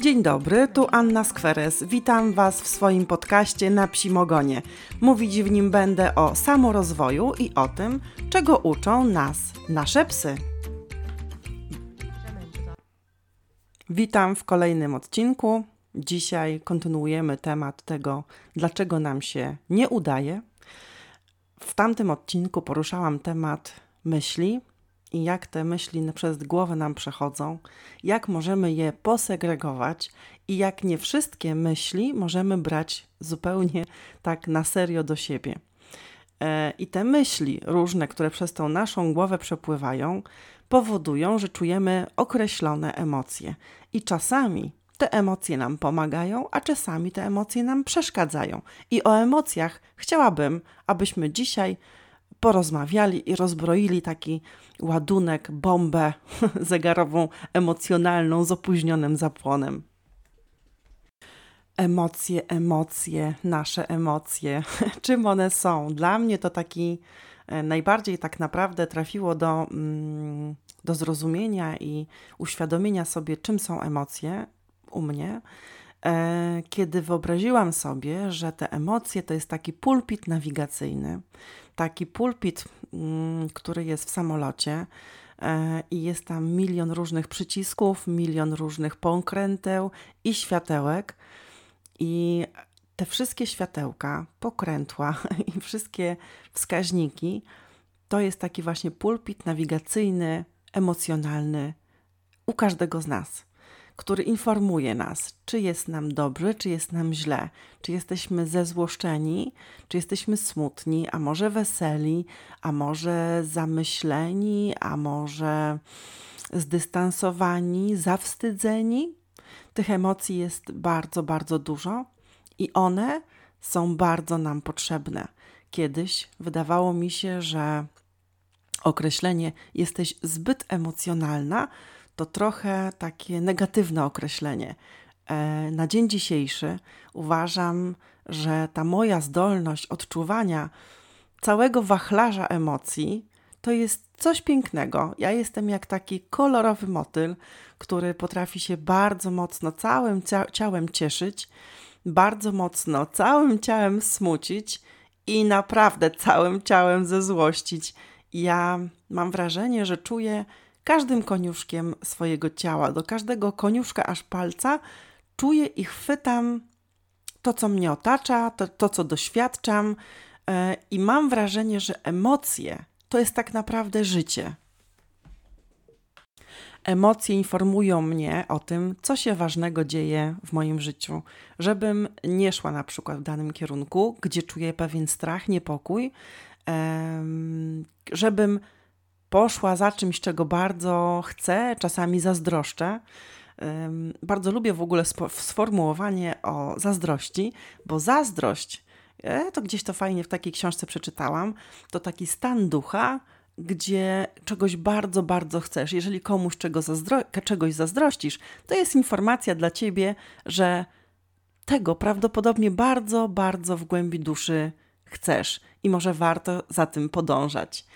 Dzień dobry, tu Anna Skweres. Witam Was w swoim podcaście na Psim Ogonie. Mówić w nim będę o samorozwoju i o tym, czego uczą nas nasze psy. Witam w kolejnym odcinku. Dzisiaj kontynuujemy temat tego, dlaczego nam się nie udaje. W tamtym odcinku poruszałam temat myśli, i jak te myśli przez głowę nam przechodzą, jak możemy je posegregować i jak nie wszystkie myśli możemy brać zupełnie tak na serio do siebie. E, I te myśli różne, które przez tą naszą głowę przepływają, powodują, że czujemy określone emocje. I czasami te emocje nam pomagają, a czasami te emocje nam przeszkadzają. I o emocjach chciałabym, abyśmy dzisiaj porozmawiali i rozbroili taki ładunek, bombę zegarową, emocjonalną z opóźnionym zapłonem. Emocje, emocje, nasze emocje. Czym one są? Dla mnie to taki e, najbardziej tak naprawdę trafiło do, mm, do zrozumienia i uświadomienia sobie, czym są emocje u mnie E, kiedy wyobraziłam sobie, że te emocje to jest taki pulpit nawigacyjny, taki pulpit, mm, który jest w samolocie e, i jest tam milion różnych przycisków, milion różnych pokręteł i światełek. I te wszystkie światełka, pokrętła i wszystkie wskaźniki to jest taki właśnie pulpit nawigacyjny, emocjonalny u każdego z nas który informuje nas, czy jest nam dobrze, czy jest nam źle, czy jesteśmy zezłoszczeni, czy jesteśmy smutni, a może weseli, a może zamyśleni, a może zdystansowani, zawstydzeni. Tych emocji jest bardzo, bardzo dużo i one są bardzo nam potrzebne. Kiedyś wydawało mi się, że określenie jesteś zbyt emocjonalna to trochę takie negatywne określenie. E, na dzień dzisiejszy uważam, że ta moja zdolność odczuwania całego wachlarza emocji to jest coś pięknego. Ja jestem jak taki kolorowy motyl, który potrafi się bardzo mocno całym ciałem cieszyć, bardzo mocno całym ciałem smucić i naprawdę całym ciałem zezłościć. Ja mam wrażenie, że czuję każdym koniuszkiem swojego ciała, do każdego koniuszka aż palca czuję i chwytam to, co mnie otacza, to, to co doświadczam, yy, i mam wrażenie, że emocje to jest tak naprawdę życie. Emocje informują mnie o tym, co się ważnego dzieje w moim życiu, żebym nie szła na przykład w danym kierunku, gdzie czuję pewien strach, niepokój, żebym poszła za czymś, czego bardzo chcę, czasami zazdroszczę. Bardzo lubię w ogóle sformułowanie o zazdrości, bo zazdrość, e, to gdzieś to fajnie w takiej książce przeczytałam, to taki stan ducha, gdzie czegoś bardzo, bardzo chcesz. Jeżeli komuś czego zazdro czegoś zazdrościsz, to jest informacja dla ciebie, że tego prawdopodobnie bardzo, bardzo w głębi duszy chcesz i może warto za tym podążać.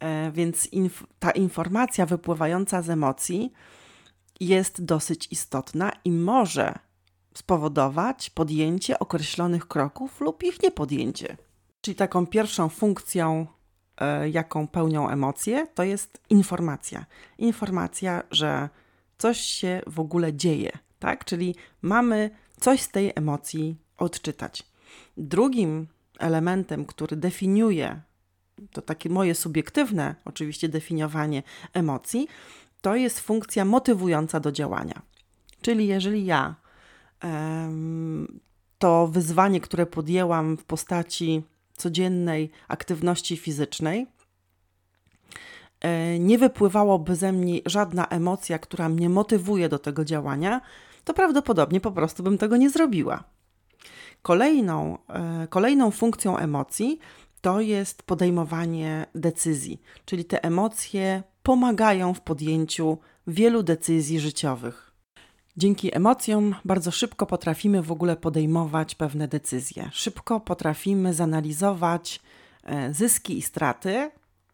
E, więc inf ta informacja wypływająca z emocji jest dosyć istotna i może spowodować podjęcie określonych kroków lub ich niepodjęcie. Czyli taką pierwszą funkcją, e, jaką pełnią emocje, to jest informacja. Informacja, że coś się w ogóle dzieje, tak? Czyli mamy coś z tej emocji odczytać. Drugim elementem, który definiuje to takie moje subiektywne oczywiście definiowanie emocji, to jest funkcja motywująca do działania. Czyli jeżeli ja to wyzwanie, które podjęłam w postaci codziennej aktywności fizycznej, e, nie wypływałoby ze mnie żadna emocja, która mnie motywuje do tego działania, to prawdopodobnie po prostu bym tego nie zrobiła. Kolejną, e, kolejną funkcją emocji to jest podejmowanie decyzji, czyli te emocje pomagają w podjęciu wielu decyzji życiowych. Dzięki emocjom bardzo szybko potrafimy w ogóle podejmować pewne decyzje. Szybko potrafimy zanalizować e, zyski i straty,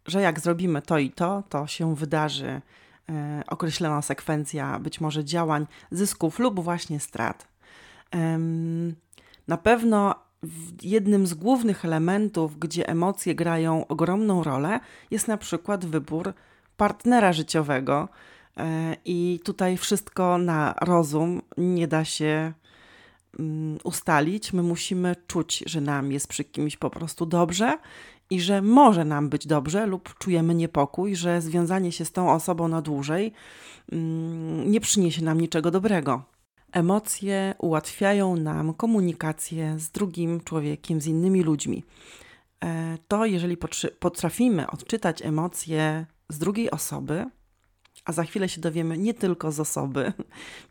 że jak zrobimy to i to, to się wydarzy e, określona sekwencja być może działań, zysków lub właśnie strat. Na pewno jednym z głównych elementów, gdzie emocje grają ogromną rolę, jest na przykład wybór partnera życiowego. E, I tutaj wszystko na rozum nie da się mm, ustalić. My musimy czuć, że nam jest przy kimś po prostu dobrze i że może nam być dobrze, lub czujemy niepokój, że związanie się z tą osobą na dłużej mm, nie przyniesie nam niczego dobrego. Emocje ułatwiają nam komunikację z drugim człowiekiem, z innymi ludźmi. E, to, jeżeli potrafimy odczytać emocje z drugiej osoby, a za chwilę się dowiemy nie tylko z osoby,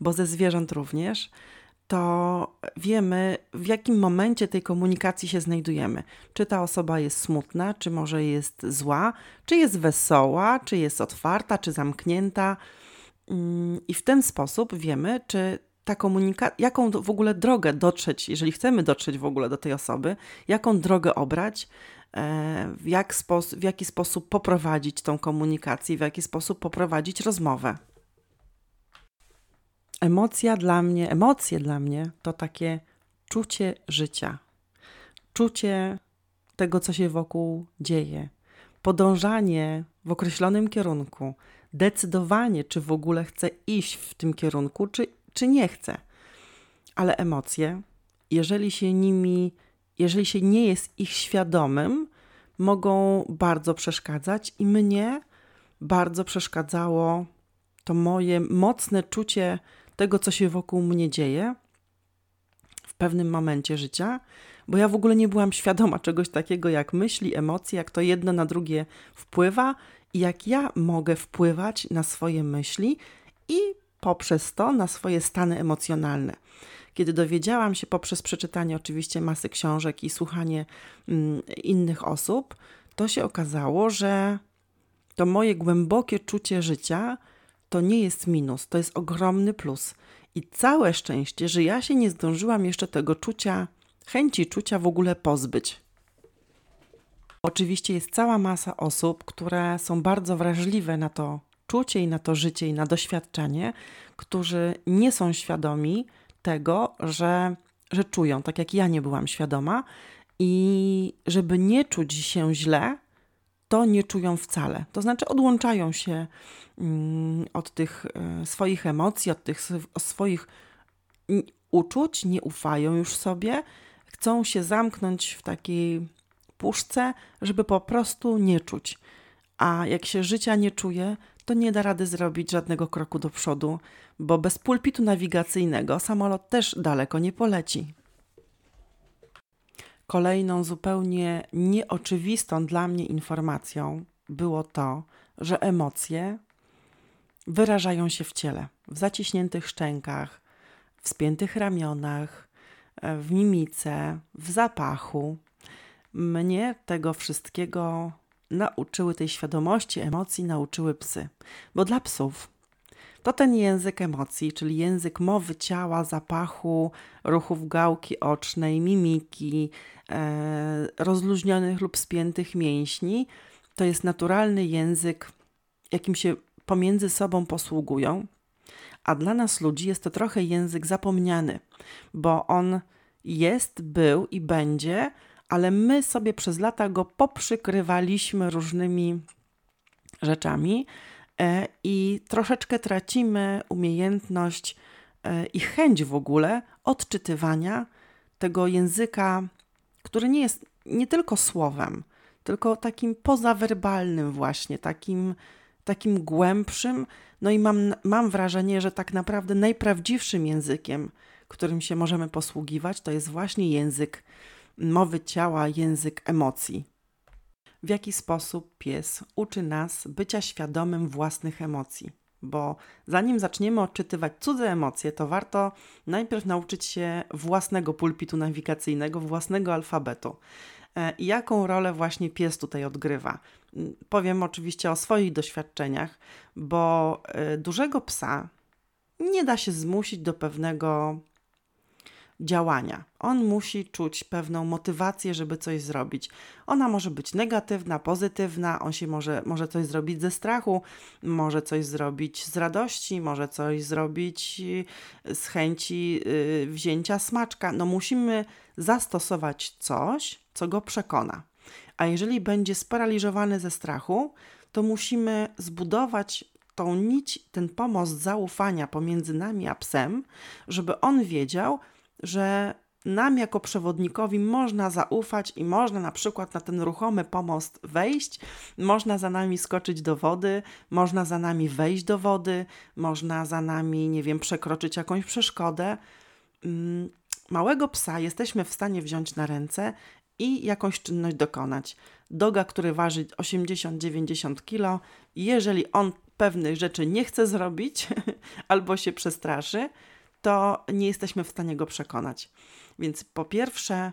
bo ze zwierząt również, to wiemy, w jakim momencie tej komunikacji się znajdujemy. Czy ta osoba jest smutna, czy może jest zła, czy jest wesoła, czy jest otwarta, czy zamknięta. Mm, I w ten sposób wiemy, czy ta komunikacja, jaką w ogóle drogę dotrzeć, jeżeli chcemy dotrzeć w ogóle do tej osoby, jaką drogę obrać, e, w, jak w jaki sposób poprowadzić tą komunikację, w jaki sposób poprowadzić rozmowę. Emocja dla mnie, emocje dla mnie to takie czucie życia, czucie tego, co się wokół dzieje, podążanie w określonym kierunku, decydowanie, czy w ogóle chcę iść w tym kierunku, czy czy nie chcę. Ale emocje, jeżeli się nimi, jeżeli się nie jest ich świadomym, mogą bardzo przeszkadzać i mnie bardzo przeszkadzało to moje mocne czucie tego, co się wokół mnie dzieje w pewnym momencie życia, bo ja w ogóle nie byłam świadoma czegoś takiego jak myśli, emocje, jak to jedno na drugie wpływa i jak ja mogę wpływać na swoje myśli i poprzez to na swoje stany emocjonalne. Kiedy dowiedziałam się poprzez przeczytanie oczywiście masy książek i słuchanie mm, innych osób, to się okazało, że to moje głębokie czucie życia to nie jest minus, to jest ogromny plus. I całe szczęście, że ja się nie zdążyłam jeszcze tego czucia, chęci czucia w ogóle pozbyć. Oczywiście jest cała masa osób, które są bardzo wrażliwe na to czucie i na to życie i na doświadczenie, którzy nie są świadomi tego, że, że czują, tak jak ja nie byłam świadoma, i żeby nie czuć się źle, to nie czują wcale. To znaczy odłączają się mm, od tych e, swoich emocji, od tych swoich uczuć, nie ufają już sobie, chcą się zamknąć w takiej puszce, żeby po prostu nie czuć. A jak się życia nie czuje, to nie da rady zrobić żadnego kroku do przodu, bo bez pulpitu nawigacyjnego samolot też daleko nie poleci. Kolejną zupełnie nieoczywistą dla mnie informacją było to, że emocje wyrażają się w ciele, w zaciśniętych szczękach, w spiętych ramionach, w mimice, w zapachu. Mnie tego wszystkiego nauczyły tej świadomości emocji, nauczyły psy. Bo dla psów to ten język emocji, czyli język mowy ciała, zapachu, ruchów gałki ocznej, mimiki, e, rozluźnionych lub spiętych mięśni, to jest naturalny język, jakim się pomiędzy sobą posługują. A dla nas ludzi jest to trochę język zapomniany, bo on jest, był i będzie ale my sobie przez lata go poprzykrywaliśmy różnymi rzeczami e, i troszeczkę tracimy umiejętność e, i chęć w ogóle odczytywania tego języka, który nie jest nie tylko słowem, tylko takim pozawerbalnym właśnie, takim, takim głębszym. No i mam, mam wrażenie, że tak naprawdę najprawdziwszym językiem, którym się możemy posługiwać, to jest właśnie język mowy ciała, język emocji. W jaki sposób pies uczy nas bycia świadomym własnych emocji? Bo zanim zaczniemy odczytywać cudze emocje, to warto najpierw nauczyć się własnego pulpitu nawigacyjnego, własnego alfabetu. E, I jaką rolę właśnie pies tutaj odgrywa? Mm, powiem oczywiście o swoich doświadczeniach, bo e, dużego psa nie da się zmusić do pewnego działania. On musi czuć pewną motywację, żeby coś zrobić. Ona może być negatywna, pozytywna, on się może, może coś zrobić ze strachu, może coś zrobić z radości, może coś zrobić y, z chęci yy, wzięcia smaczka. No musimy zastosować coś, co go przekona. A jeżeli będzie sparaliżowany ze strachu, to musimy zbudować tą nić, ten pomost zaufania pomiędzy nami a psem, żeby on wiedział, że nam jako przewodnikowi można zaufać i można na przykład na ten ruchomy pomost wejść, można za nami skoczyć do wody, można za nami wejść do wody, można za nami, nie wiem, przekroczyć jakąś przeszkodę. Mm, małego psa jesteśmy w stanie wziąć na ręce i jakąś czynność dokonać. Doga, który waży 80-90 kg, jeżeli on pewnych rzeczy nie chce zrobić albo się przestraszy, to nie jesteśmy w stanie go przekonać. Więc po pierwsze,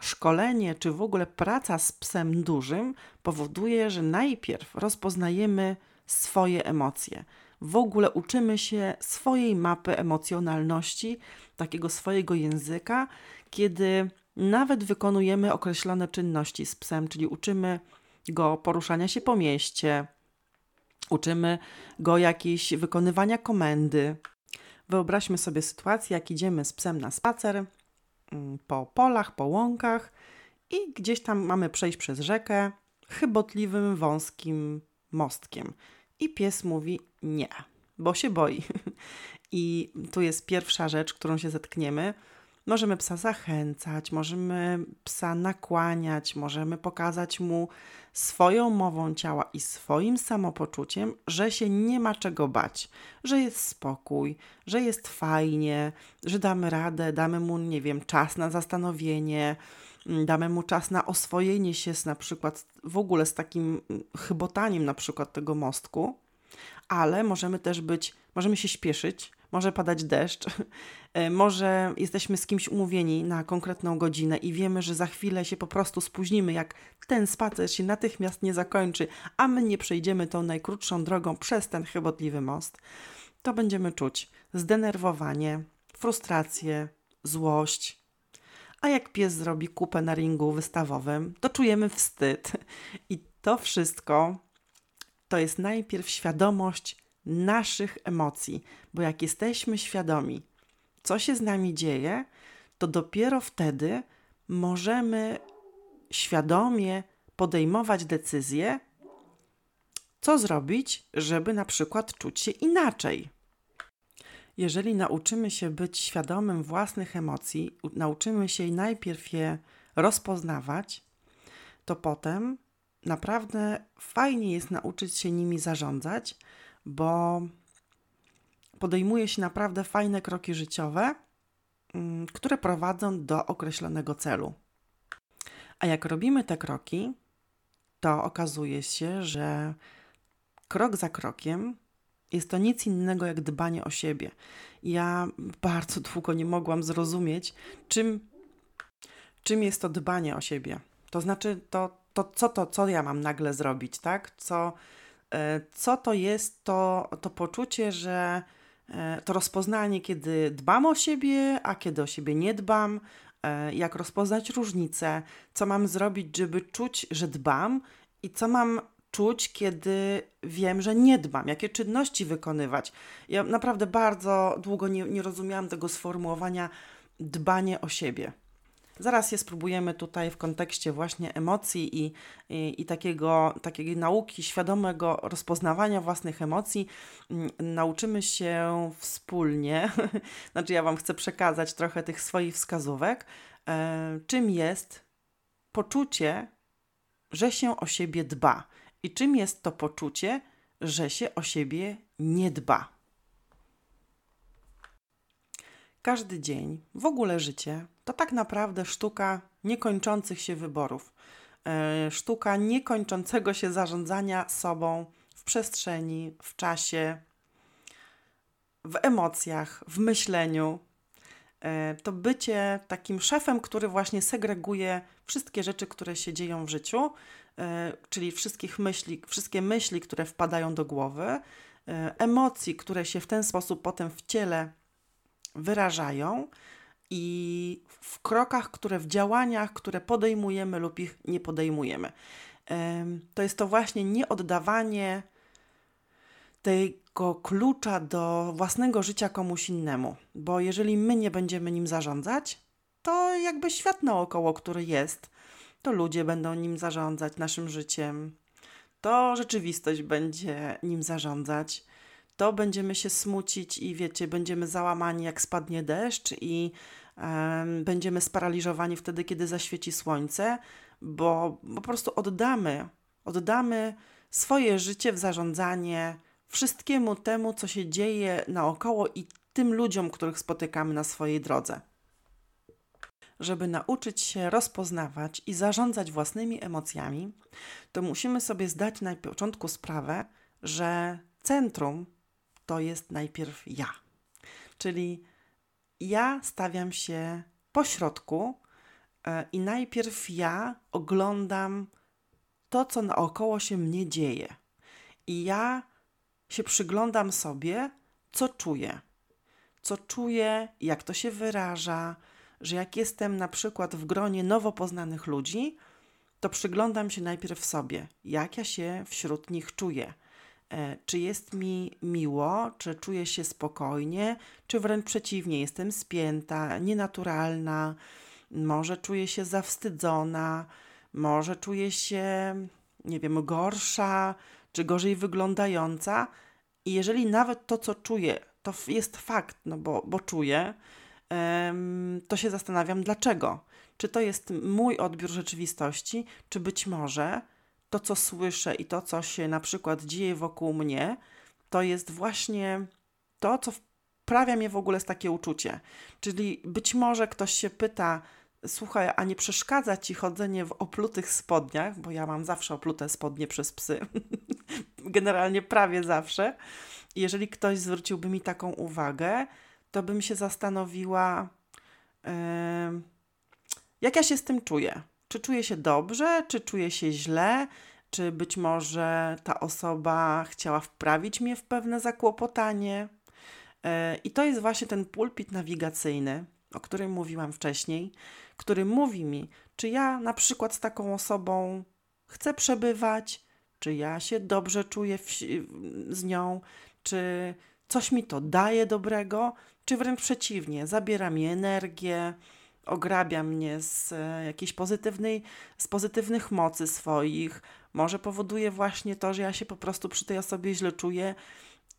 szkolenie czy w ogóle praca z psem dużym powoduje, że najpierw rozpoznajemy swoje emocje. W ogóle uczymy się swojej mapy emocjonalności, takiego swojego języka, kiedy nawet wykonujemy określone czynności z psem, czyli uczymy go poruszania się po mieście, uczymy go jakiejś wykonywania komendy. Wyobraźmy sobie sytuację, jak idziemy z psem na spacer mm, po polach, po łąkach i gdzieś tam mamy przejść przez rzekę chybotliwym, wąskim mostkiem. I pies mówi nie, bo się boi. I tu jest pierwsza rzecz, którą się zetkniemy Możemy psa zachęcać, możemy psa nakłaniać, możemy pokazać mu swoją mową ciała i swoim samopoczuciem, że się nie ma czego bać, że jest spokój, że jest fajnie, że damy radę, damy mu, nie wiem, czas na zastanowienie, mm, damy mu czas na oswojenie się z na przykład w ogóle z takim mm, chybotaniem na przykład tego mostku, ale możemy też być, możemy się śpieszyć, może padać deszcz, e, może jesteśmy z kimś umówieni na konkretną godzinę i wiemy, że za chwilę się po prostu spóźnimy, jak ten spacer się natychmiast nie zakończy, a my nie przejdziemy tą najkrótszą drogą przez ten chybotliwy most, to będziemy czuć zdenerwowanie, frustrację, złość. A jak pies zrobi kupę na ringu wystawowym, to czujemy wstyd. I to wszystko to jest najpierw świadomość naszych emocji, bo jak jesteśmy świadomi, co się z nami dzieje, to dopiero wtedy możemy świadomie podejmować decyzje, co zrobić, żeby na przykład czuć się inaczej. Jeżeli nauczymy się być świadomym własnych emocji, nauczymy się najpierw je rozpoznawać, to potem naprawdę fajnie jest nauczyć się nimi zarządzać, bo podejmuje się naprawdę fajne kroki życiowe, mm, które prowadzą do określonego celu. A jak robimy te kroki, to okazuje się, że krok za krokiem jest to nic innego jak dbanie o siebie. Ja bardzo długo nie mogłam zrozumieć, czym, czym jest to dbanie o siebie. To znaczy, to, to co to, co ja mam nagle zrobić, tak? Co, co to jest to, to poczucie, że e, to rozpoznanie, kiedy dbam o siebie, a kiedy o siebie nie dbam, e, jak rozpoznać różnice, co mam zrobić, żeby czuć, że dbam i co mam czuć, kiedy wiem, że nie dbam, jakie czynności wykonywać. Ja naprawdę bardzo długo nie, nie rozumiałam tego sformułowania dbanie o siebie. Zaraz je spróbujemy tutaj w kontekście właśnie emocji i, i, i takiego, takiej nauki świadomego rozpoznawania własnych emocji. Mm, nauczymy się wspólnie, znaczy ja Wam chcę przekazać trochę tych swoich wskazówek, e, czym jest poczucie, że się o siebie dba i czym jest to poczucie, że się o siebie nie dba. Każdy dzień, w ogóle życie, to tak naprawdę sztuka niekończących się wyborów, e, sztuka niekończącego się zarządzania sobą w przestrzeni, w czasie, w emocjach, w myśleniu. E, to bycie takim szefem, który właśnie segreguje wszystkie rzeczy, które się dzieją w życiu, e, czyli wszystkich myśli, wszystkie myśli, które wpadają do głowy, emocji, które się w ten sposób potem w ciele wyrażają i w krokach, które w działaniach, które podejmujemy lub ich nie podejmujemy. To jest to właśnie nieoddawanie tego klucza do własnego życia komuś innemu, bo jeżeli my nie będziemy nim zarządzać, to jakby świat naokoło, który jest, to ludzie będą nim zarządzać, naszym życiem, to rzeczywistość będzie nim zarządzać, to będziemy się smucić i wiecie, będziemy załamani jak spadnie deszcz i będziemy sparaliżowani wtedy, kiedy zaświeci słońce, bo po prostu oddamy, oddamy swoje życie w zarządzanie wszystkiemu temu, co się dzieje naokoło i tym ludziom, których spotykamy na swojej drodze. Żeby nauczyć się rozpoznawać i zarządzać własnymi emocjami, to musimy sobie zdać na początku sprawę, że centrum to jest najpierw ja. Czyli ja stawiam się po środku e, i najpierw ja oglądam to, co naokoło się mnie dzieje. I ja się przyglądam sobie, co czuję. Co czuję, jak to się wyraża, że jak jestem na przykład w gronie nowo poznanych ludzi, to przyglądam się najpierw sobie, jak ja się wśród nich czuję. E, czy jest mi miło, czy czuję się spokojnie, czy wręcz przeciwnie, jestem spięta, nienaturalna, może czuję się zawstydzona, może czuję się, nie wiem, gorsza, czy gorzej wyglądająca. I jeżeli nawet to, co czuję, to jest fakt, no bo, bo czuję, to się zastanawiam, dlaczego. Czy to jest mój odbiór rzeczywistości, czy być może to, co słyszę i to, co się na przykład dzieje wokół mnie, to jest właśnie to, co wprawia mnie w ogóle z takie uczucie. Czyli być może ktoś się pyta, słuchaj, a nie przeszkadza ci chodzenie w oplutych spodniach, bo ja mam zawsze oplute spodnie przez psy, generalnie prawie zawsze. Jeżeli ktoś zwróciłby mi taką uwagę, to bym się zastanowiła, yy, jak ja się z tym czuję. Czy czuję się dobrze, czy czuję się źle, czy być może ta osoba chciała wprawić mnie w pewne zakłopotanie. Yy, I to jest właśnie ten pulpit nawigacyjny, o którym mówiłam wcześniej, który mówi mi, czy ja na przykład z taką osobą chcę przebywać, czy ja się dobrze czuję w, z nią, czy coś mi to daje dobrego, czy wręcz przeciwnie, zabiera mi energię, ograbia mnie z e, jakiejś pozytywnej, z pozytywnych mocy swoich, może powoduje właśnie to, że ja się po prostu przy tej osobie źle czuję.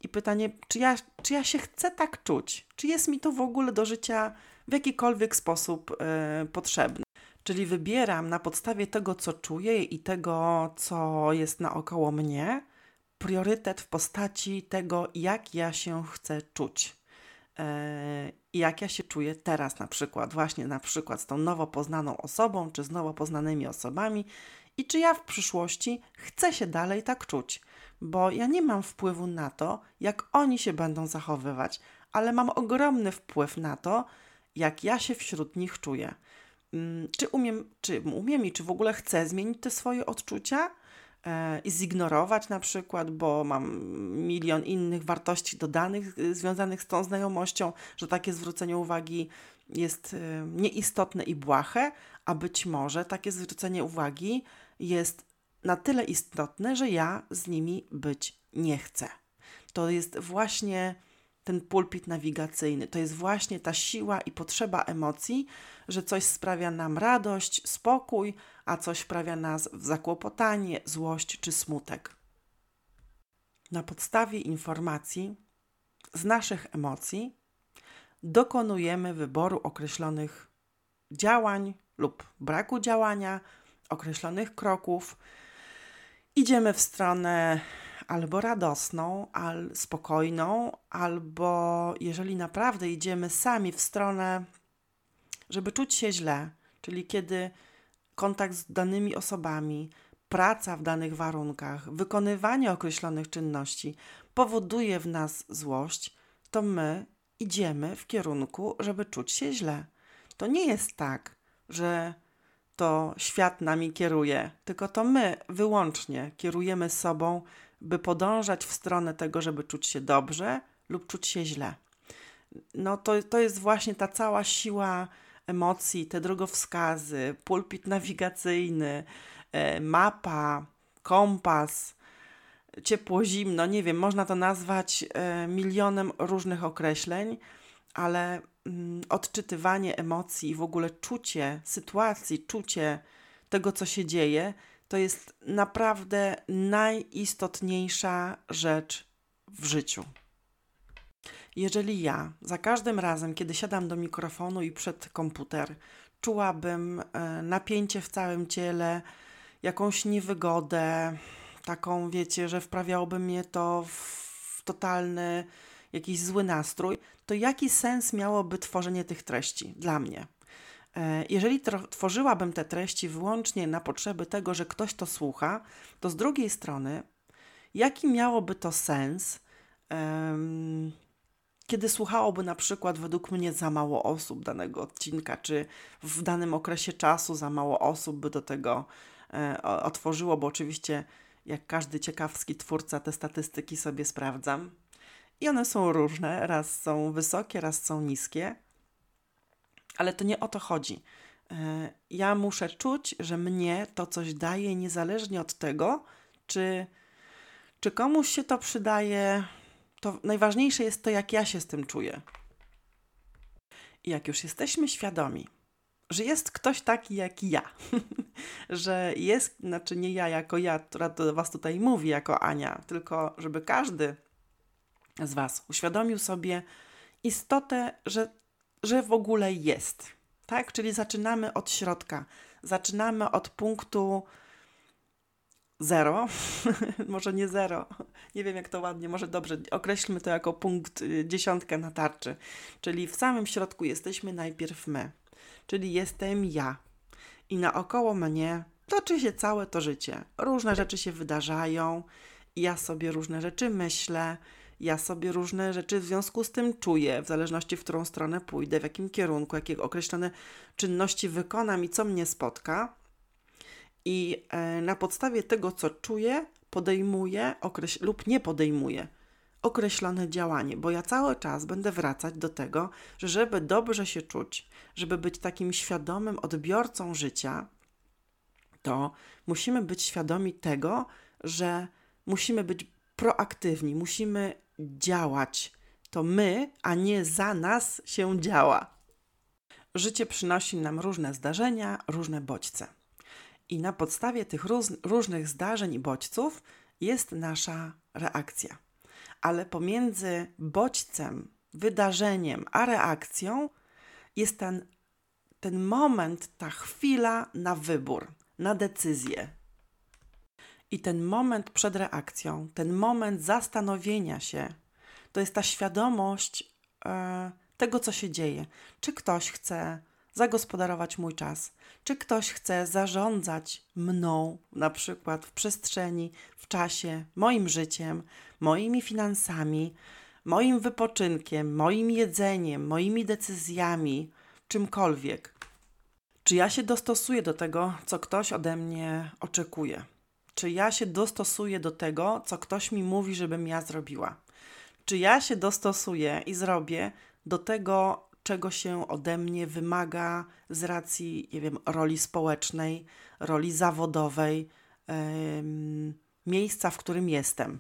I pytanie, czy ja, czy ja się chcę tak czuć? Czy jest mi to w ogóle do życia w jakikolwiek sposób y, potrzebne? Czyli wybieram na podstawie tego, co czuję i tego, co jest naokoło mnie, priorytet w postaci tego, jak ja się chcę czuć. E, I jak ja się czuję teraz, na przykład, właśnie na przykład z tą nowo poznaną osobą, czy z nowo poznanymi osobami, i czy ja w przyszłości chcę się dalej tak czuć, bo ja nie mam wpływu na to, jak oni się będą zachowywać, ale mam ogromny wpływ na to, jak ja się wśród nich czuję. Mm, czy umiem, czy umiem i czy w ogóle chcę zmienić te swoje odczucia? E, i zignorować na przykład, bo mam milion innych wartości dodanych y, związanych z tą znajomością, że takie zwrócenie uwagi jest y, nieistotne i błahe, a być może takie zwrócenie uwagi jest na tyle istotne, że ja z nimi być nie chcę. To jest właśnie ten pulpit nawigacyjny. To jest właśnie ta siła i potrzeba emocji, że coś sprawia nam radość, spokój, a coś sprawia nas w zakłopotanie, złość czy smutek. Na podstawie informacji z naszych emocji dokonujemy wyboru określonych działań lub braku działania, określonych kroków. Idziemy w stronę albo radosną, albo spokojną, albo jeżeli naprawdę idziemy sami w stronę, żeby czuć się źle, czyli kiedy kontakt z danymi osobami, praca w danych warunkach, wykonywanie określonych czynności powoduje w nas złość, to my idziemy w kierunku, żeby czuć się źle. To nie jest tak, że to świat nami kieruje, tylko to my wyłącznie kierujemy sobą by podążać w stronę tego, żeby czuć się dobrze lub czuć się źle. no to, to jest właśnie ta cała siła emocji, te drogowskazy, pulpit nawigacyjny, e, mapa, kompas, ciepło, zimno, nie wiem, można to nazwać e, milionem różnych określeń, ale mm, odczytywanie emocji i w ogóle czucie sytuacji, czucie tego, co się dzieje, to jest naprawdę najistotniejsza rzecz w życiu. Jeżeli ja za każdym razem, kiedy siadam do mikrofonu i przed komputer, czułabym e, napięcie w całym ciele, jakąś niewygodę, taką, wiecie, że wprawiałoby mnie to w totalny jakiś zły nastrój, to jaki sens miałoby tworzenie tych treści dla mnie? E, jeżeli tworzyłabym te treści wyłącznie na potrzeby tego, że ktoś to słucha, to z drugiej strony, jaki miałoby to sens, um, kiedy słuchałoby na przykład według mnie za mało osób danego odcinka, czy w danym okresie czasu za mało osób by do tego e, otworzyło, bo oczywiście jak każdy ciekawski twórca te statystyki sobie sprawdzam. I one są różne, raz są wysokie, raz są niskie, ale to nie o to chodzi. E, ja muszę czuć, że mnie to coś daje, niezależnie od tego, czy, czy komuś się to przydaje. To najważniejsze jest to, jak ja się z tym czuję. I jak już jesteśmy świadomi, że jest ktoś taki jak ja, że jest, znaczy nie ja jako ja, która do Was tutaj mówi jako Ania, tylko żeby każdy z Was uświadomił sobie istotę, że, że w ogóle jest. Tak? Czyli zaczynamy od środka, zaczynamy od punktu zero, może nie zero, nie wiem jak to ładnie, może dobrze, określmy to jako punkt y, dziesiątkę na tarczy, czyli w samym środku jesteśmy najpierw my, czyli jestem ja. I naokoło mnie toczy się całe to życie. Różne rzeczy się wydarzają, ja sobie różne rzeczy myślę, ja sobie różne rzeczy w związku z tym czuję, w zależności w którą stronę pójdę, w jakim kierunku, jakie określone czynności wykonam i co mnie spotka. I e, na podstawie tego, co czuję, podejmuję okreś- lub nie podejmuję określone działanie, bo ja cały czas będę wracać do tego, że żeby dobrze się czuć, żeby być takim świadomym odbiorcą życia, to musimy być świadomi tego, że musimy być proaktywni, musimy działać. To my, a nie za nas się działa. Życie przynosi nam różne zdarzenia, różne bodźce. I na podstawie tych róż, różnych zdarzeń i bodźców jest nasza reakcja. Ale pomiędzy bodźcem, wydarzeniem, a reakcją jest ten, ten moment, ta chwila na wybór, na decyzję, i ten moment przed reakcją, ten moment zastanowienia się, to jest ta świadomość e, tego, co się dzieje. Czy ktoś chce zagospodarować mój czas, czy ktoś chce zarządzać mną, na przykład w przestrzeni, w czasie, moim życiem, moimi finansami, moim wypoczynkiem, moim jedzeniem, moimi decyzjami, czymkolwiek. Czy ja się dostosuję do tego, co ktoś ode mnie oczekuje? Czy ja się dostosuję do tego, co ktoś mi mówi, żebym ja zrobiła? Czy ja się dostosuję i zrobię do tego, czego się ode mnie wymaga z racji, nie wiem, roli społecznej, roli zawodowej, yy, miejsca, w którym jestem?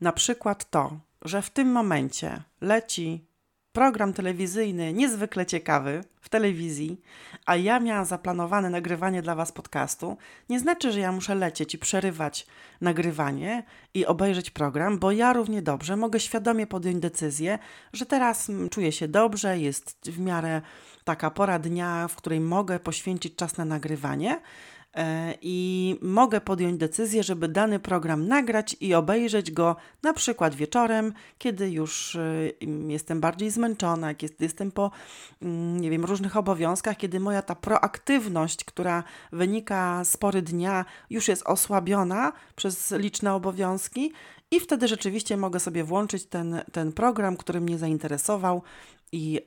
Na przykład to, że w tym momencie leci program telewizyjny niezwykle ciekawy w telewizji, a ja miałam zaplanowane nagrywanie dla Was podcastu, nie znaczy, że ja muszę lecieć i przerywać nagrywanie i obejrzeć program, bo ja równie dobrze mogę świadomie podjąć decyzję, że teraz czuję się dobrze, jest w miarę taka pora dnia, w której mogę poświęcić czas na nagrywanie i mogę podjąć decyzję, żeby dany program nagrać i obejrzeć go na przykład wieczorem, kiedy już e, jestem bardziej zmęczona, jest, jestem po, mm, nie wiem, różnych obowiązkach, kiedy moja ta proaktywność, która wynika z pory dnia, już jest osłabiona przez liczne obowiązki i wtedy rzeczywiście mogę sobie włączyć ten, ten program, który mnie zainteresował i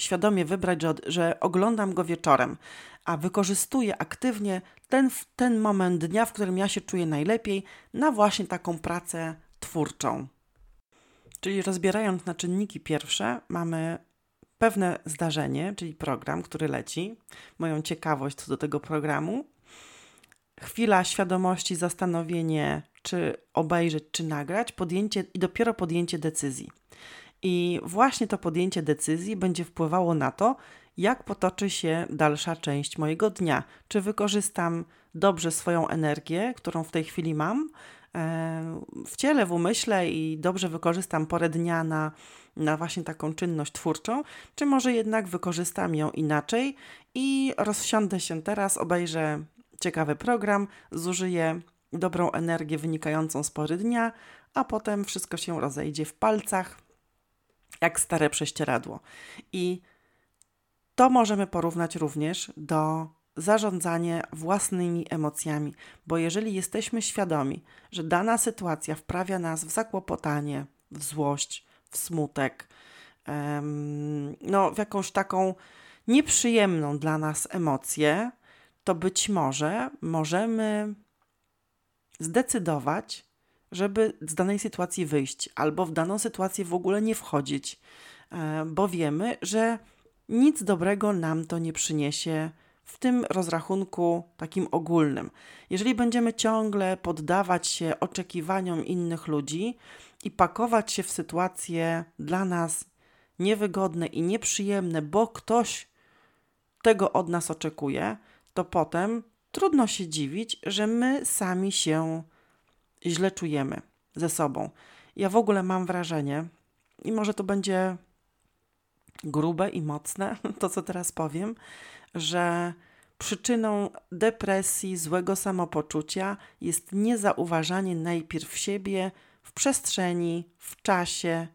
świadomie wybrać, że, że oglądam go wieczorem a wykorzystuję aktywnie ten, ten moment dnia, w którym ja się czuję najlepiej, na właśnie taką pracę twórczą. Czyli rozbierając na czynniki pierwsze, mamy pewne zdarzenie, czyli program, który leci, moją ciekawość co do tego programu, chwila świadomości, zastanowienie, czy obejrzeć, czy nagrać, podjęcie i dopiero podjęcie decyzji. I właśnie to podjęcie decyzji będzie wpływało na to, jak potoczy się dalsza część mojego dnia. Czy wykorzystam dobrze swoją energię, którą w tej chwili mam, e, w ciele, w umyśle i dobrze wykorzystam porę dnia na, na właśnie taką czynność twórczą, czy może jednak wykorzystam ją inaczej i rozsiądę się teraz, obejrzę ciekawy program, zużyję dobrą energię wynikającą z pory dnia, a potem wszystko się rozejdzie w palcach, jak stare prześcieradło. I to możemy porównać również do zarządzania własnymi emocjami, bo jeżeli jesteśmy świadomi, że dana sytuacja wprawia nas w zakłopotanie, w złość, w smutek, no, w jakąś taką nieprzyjemną dla nas emocję, to być może możemy zdecydować, żeby z danej sytuacji wyjść, albo w daną sytuację w ogóle nie wchodzić, e, bo wiemy, że nic dobrego nam to nie przyniesie w tym rozrachunku takim ogólnym. Jeżeli będziemy ciągle poddawać się oczekiwaniom innych ludzi i pakować się w sytuacje dla nas niewygodne i nieprzyjemne, bo ktoś tego od nas oczekuje, to potem trudno się dziwić, że my sami się źle czujemy ze sobą. Ja w ogóle mam wrażenie, i może to będzie grube i mocne, to co teraz powiem, że przyczyną depresji, złego samopoczucia jest niezauważanie najpierw siebie w przestrzeni, w czasie,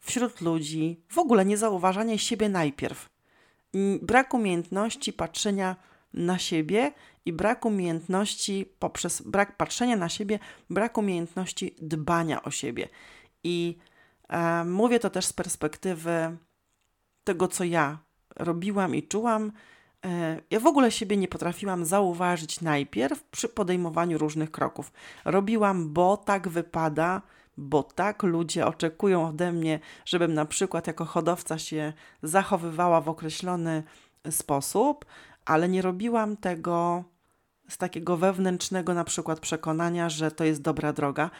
wśród ludzi, w ogóle niezauważanie siebie najpierw. Brak umiejętności patrzenia na siebie i brak umiejętności, poprzez brak patrzenia na siebie, brak umiejętności dbania o siebie. I e, mówię to też z perspektywy tego, co ja robiłam i czułam. E, ja w ogóle siebie nie potrafiłam zauważyć najpierw przy podejmowaniu różnych kroków. Robiłam, bo tak wypada, bo tak ludzie oczekują ode mnie, żebym na przykład jako hodowca się zachowywała w określony sposób, ale nie robiłam tego z takiego wewnętrznego na przykład przekonania, że to jest dobra droga.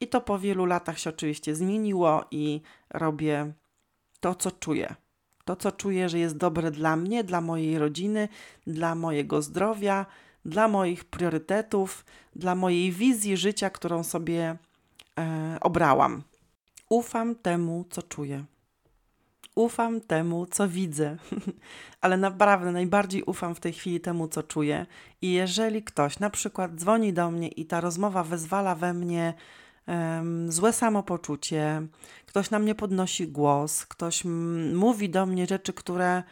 I to po wielu latach się oczywiście zmieniło i robię to, co czuję. To, co czuję, że jest dobre dla mnie, dla mojej rodziny, dla mojego zdrowia, dla moich priorytetów, dla mojej wizji życia, którą sobie e, obrałam. Ufam temu, co czuję ufam temu, co widzę, ale naprawdę najbardziej ufam w tej chwili temu, co czuję. I jeżeli ktoś na przykład dzwoni do mnie i ta rozmowa wezwala we mnie um, złe samopoczucie, ktoś na mnie podnosi głos, ktoś mówi do mnie rzeczy, które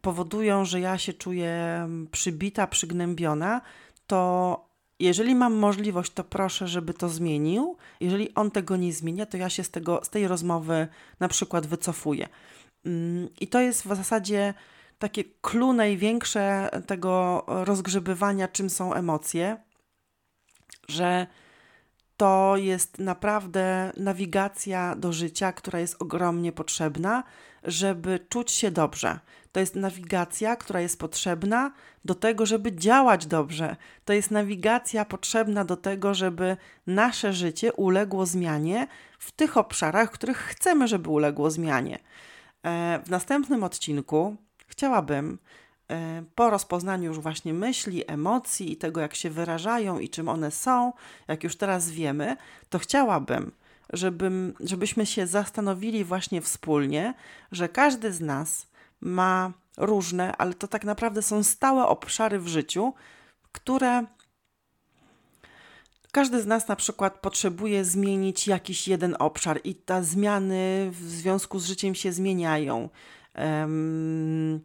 powodują, że ja się czuję przybita, przygnębiona, to jeżeli mam możliwość, to proszę, żeby to zmienił. Jeżeli on tego nie zmienia, to ja się z, tego, z tej rozmowy na przykład wycofuję. Mm, I to jest w zasadzie takie clue największe tego rozgrzebywania, czym są emocje, że to jest naprawdę nawigacja do życia, która jest ogromnie potrzebna, żeby czuć się dobrze. To jest nawigacja, która jest potrzebna do tego, żeby działać dobrze. To jest nawigacja potrzebna do tego, żeby nasze życie uległo zmianie w tych obszarach, w których chcemy, żeby uległo zmianie. E, w następnym odcinku chciałabym e, po rozpoznaniu już właśnie myśli, emocji i tego, jak się wyrażają i czym one są, jak już teraz wiemy, to chciałabym, żebym, żebyśmy się zastanowili właśnie wspólnie, że każdy z nas ma różne, ale to tak naprawdę są stałe obszary w życiu, które każdy z nas na przykład potrzebuje zmienić jakiś jeden obszar i te zmiany w związku z życiem się zmieniają. Um,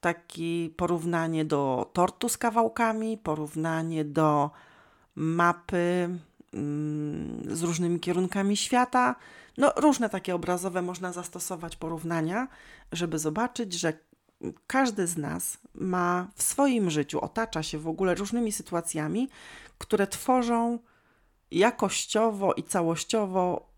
takie porównanie do tortu z kawałkami, porównanie do mapy um, z różnymi kierunkami świata. No, różne takie obrazowe można zastosować porównania, żeby zobaczyć, że każdy z nas ma w swoim życiu, otacza się w ogóle różnymi sytuacjami, które tworzą jakościowo i całościowo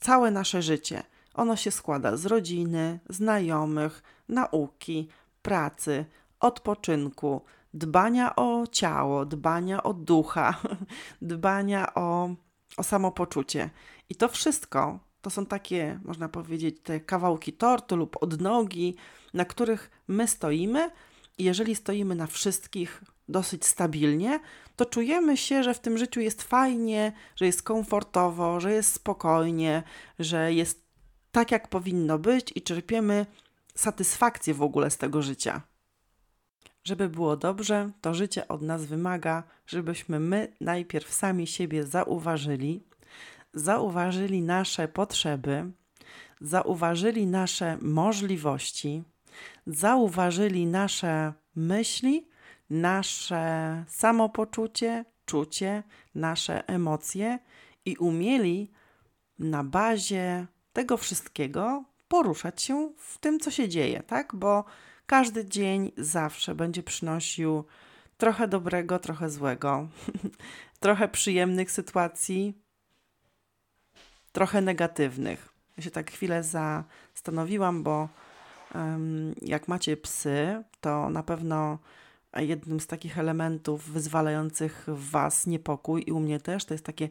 całe nasze życie. Ono się składa z rodziny, znajomych, nauki, pracy, odpoczynku, dbania o ciało, dbania o ducha, dbania o, o samopoczucie. I to wszystko to są takie, można powiedzieć, te kawałki tortu lub odnogi, na których my stoimy. I jeżeli stoimy na wszystkich dosyć stabilnie, to czujemy się, że w tym życiu jest fajnie, że jest komfortowo, że jest spokojnie, że jest tak, jak powinno być i czerpiemy satysfakcję w ogóle z tego życia. Żeby było dobrze, to życie od nas wymaga, żebyśmy my najpierw sami siebie zauważyli, zauważyli nasze potrzeby, zauważyli nasze możliwości, zauważyli nasze myśli, nasze samopoczucie, czucie, nasze emocje i umieli na bazie tego wszystkiego poruszać się w tym, co się dzieje, tak? Bo każdy dzień zawsze będzie przynosił trochę dobrego, trochę złego, trochę przyjemnych sytuacji, trochę negatywnych. Ja się tak chwilę zastanowiłam, bo um, jak macie psy, to na pewno jednym z takich elementów wyzwalających w Was niepokój i u mnie też to jest takie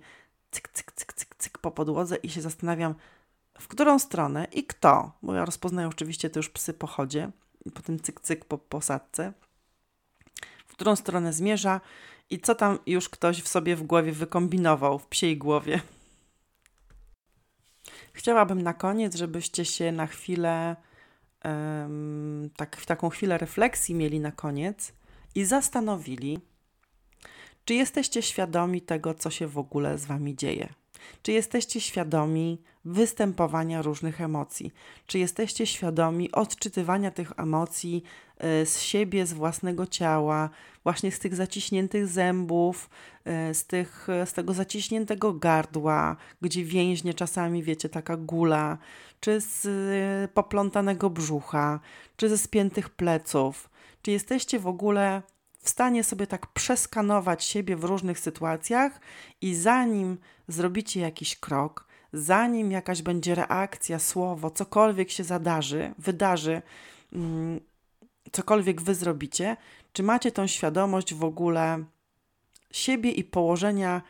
cyk, cyk, cyk, cyk, cyk po podłodze i się zastanawiam, w którą stronę i kto, bo ja rozpoznaję oczywiście to już psy po chodzie, po tym cyk, cyk po posadce, w którą stronę zmierza i co tam już ktoś w sobie w głowie wykombinował, w psiej głowie. Chciałabym na koniec, żebyście się na chwilę, tak, taką chwilę refleksji mieli na koniec i zastanowili, czy jesteście świadomi tego, co się w ogóle z wami dzieje. Czy jesteście świadomi występowania różnych emocji? Czy jesteście świadomi odczytywania tych emocji e, z siebie, z własnego ciała, właśnie z tych zaciśniętych zębów, e, z, tych, z tego zaciśniętego gardła, gdzie więźnie czasami, wiecie, taka gula, czy z e, poplątanego brzucha, czy ze spiętych pleców? Czy jesteście w ogóle w stanie sobie tak przeskanować siebie w różnych sytuacjach i zanim zrobicie jakiś krok, zanim jakaś będzie reakcja, słowo, cokolwiek się zadarzy, wydarzy, mm, cokolwiek wy zrobicie, czy macie tą świadomość w ogóle siebie i położenia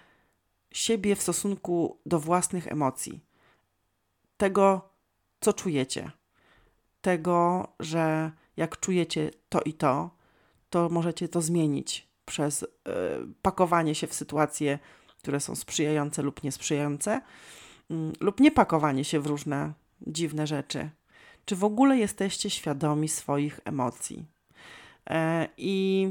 siebie w stosunku do własnych emocji, tego, co czujecie, tego, że jak czujecie to i to, to możecie to zmienić przez y, pakowanie się w sytuacje, które są sprzyjające lub niesprzyjające, y, lub nie pakowanie się w różne dziwne rzeczy. Czy w ogóle jesteście świadomi swoich emocji? E, I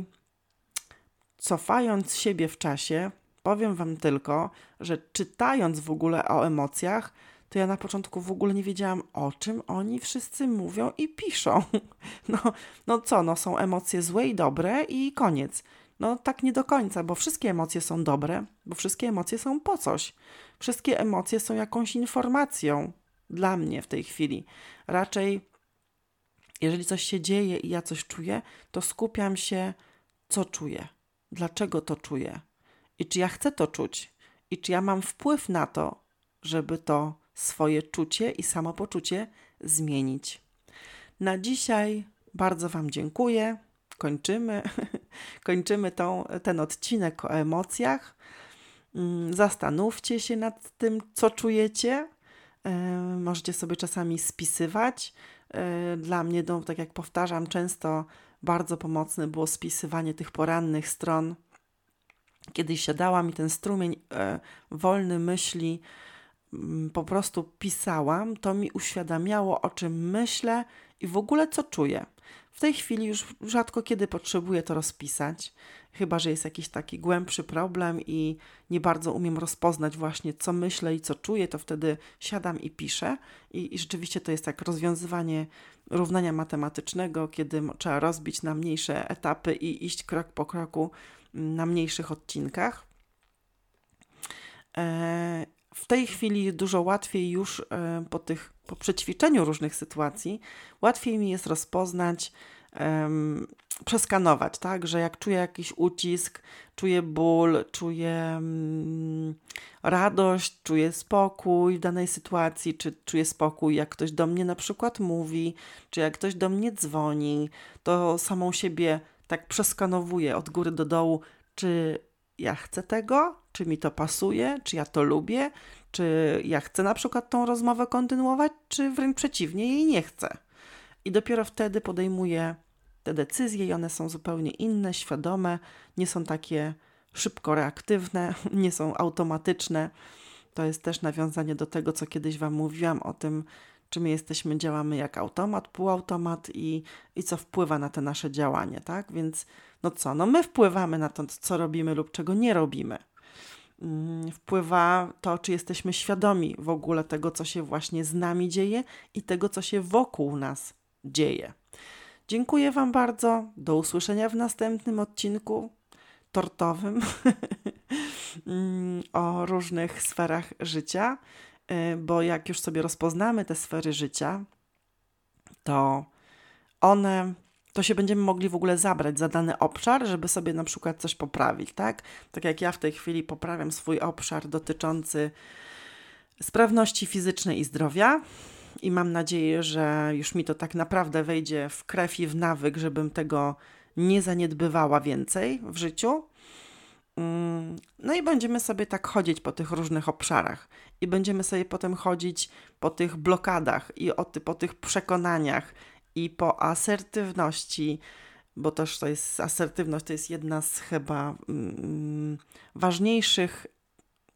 cofając siebie w czasie, powiem Wam tylko, że czytając w ogóle o emocjach, to ja na początku w ogóle nie wiedziałam, o czym oni wszyscy mówią i piszą. No, no co, no są emocje złe i dobre i koniec. No tak nie do końca, bo wszystkie emocje są dobre, bo wszystkie emocje są po coś. Wszystkie emocje są jakąś informacją dla mnie w tej chwili. Raczej, jeżeli coś się dzieje i ja coś czuję, to skupiam się, co czuję, dlaczego to czuję i czy ja chcę to czuć i czy ja mam wpływ na to, żeby to swoje czucie i samopoczucie zmienić. Na dzisiaj bardzo Wam dziękuję. Kończymy, kończymy tą, ten odcinek o emocjach. Mm, zastanówcie się nad tym, co czujecie. E, możecie sobie czasami spisywać. E, dla mnie, no, tak jak powtarzam, często bardzo pomocne było spisywanie tych porannych stron. Kiedy siadałam i ten strumień e, wolny myśli po prostu pisałam, to mi uświadamiało, o czym myślę i w ogóle co czuję. W tej chwili już rzadko kiedy potrzebuję to rozpisać, chyba że jest jakiś taki głębszy problem i nie bardzo umiem rozpoznać właśnie, co myślę i co czuję, to wtedy siadam i piszę. I, i rzeczywiście to jest tak rozwiązywanie równania matematycznego, kiedy trzeba rozbić na mniejsze etapy i iść krok po kroku mm, na mniejszych odcinkach. W tej chwili dużo łatwiej już e, po tych, po przećwiczeniu różnych sytuacji, łatwiej mi jest rozpoznać, um, przeskanować, tak? Że jak czuję jakiś ucisk, czuję ból, czuję um, radość, czuję spokój w danej sytuacji, czy czuję spokój, jak ktoś do mnie na przykład mówi, czy jak ktoś do mnie dzwoni, to samą siebie tak przeskanowuję od góry do dołu, czy ja chcę tego, czy mi to pasuje, czy ja to lubię, czy ja chcę na przykład tą rozmowę kontynuować, czy wręcz przeciwnie, jej nie chcę. I dopiero wtedy podejmuję te decyzje i one są zupełnie inne, świadome, nie są takie szybko reaktywne, nie są automatyczne. To jest też nawiązanie do tego, co kiedyś Wam mówiłam o tym, czy my jesteśmy, działamy jak automat, półautomat i, i co wpływa na te nasze działanie, tak? Więc no co, no my wpływamy na to, co robimy lub czego nie robimy. Mm, wpływa to, czy jesteśmy świadomi w ogóle tego, co się właśnie z nami dzieje i tego, co się wokół nas dzieje. Dziękuję Wam bardzo. Do usłyszenia w następnym odcinku tortowym o różnych sferach życia, bo jak już sobie rozpoznamy te sfery życia, to one to się będziemy mogli w ogóle zabrać za dany obszar, żeby sobie na przykład coś poprawić, tak? Tak jak ja w tej chwili poprawiam swój obszar dotyczący sprawności fizycznej i zdrowia. I mam nadzieję, że już mi to tak naprawdę wejdzie w krew i w nawyk, żebym tego nie zaniedbywała więcej w życiu. Mm, no i będziemy sobie tak chodzić po tych różnych obszarach i będziemy sobie potem chodzić po tych blokadach i po tych przekonaniach i po asertywności, bo też to jest asertywność, to jest jedna z chyba mm, ważniejszych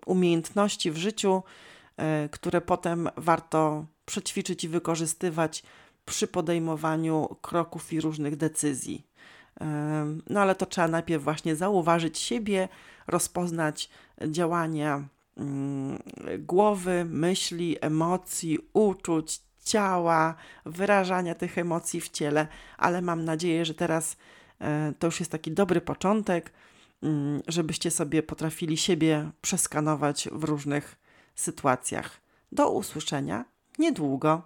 umiejętności w życiu, y, które potem warto przećwiczyć i wykorzystywać przy podejmowaniu kroków i różnych decyzji. No ale to trzeba najpierw właśnie zauważyć siebie, rozpoznać działania y, głowy, myśli, emocji, uczuć, ciała, wyrażania tych emocji w ciele, ale mam nadzieję, że teraz e, to już jest taki dobry początek, mm, żebyście sobie potrafili siebie przeskanować w różnych sytuacjach. Do usłyszenia niedługo.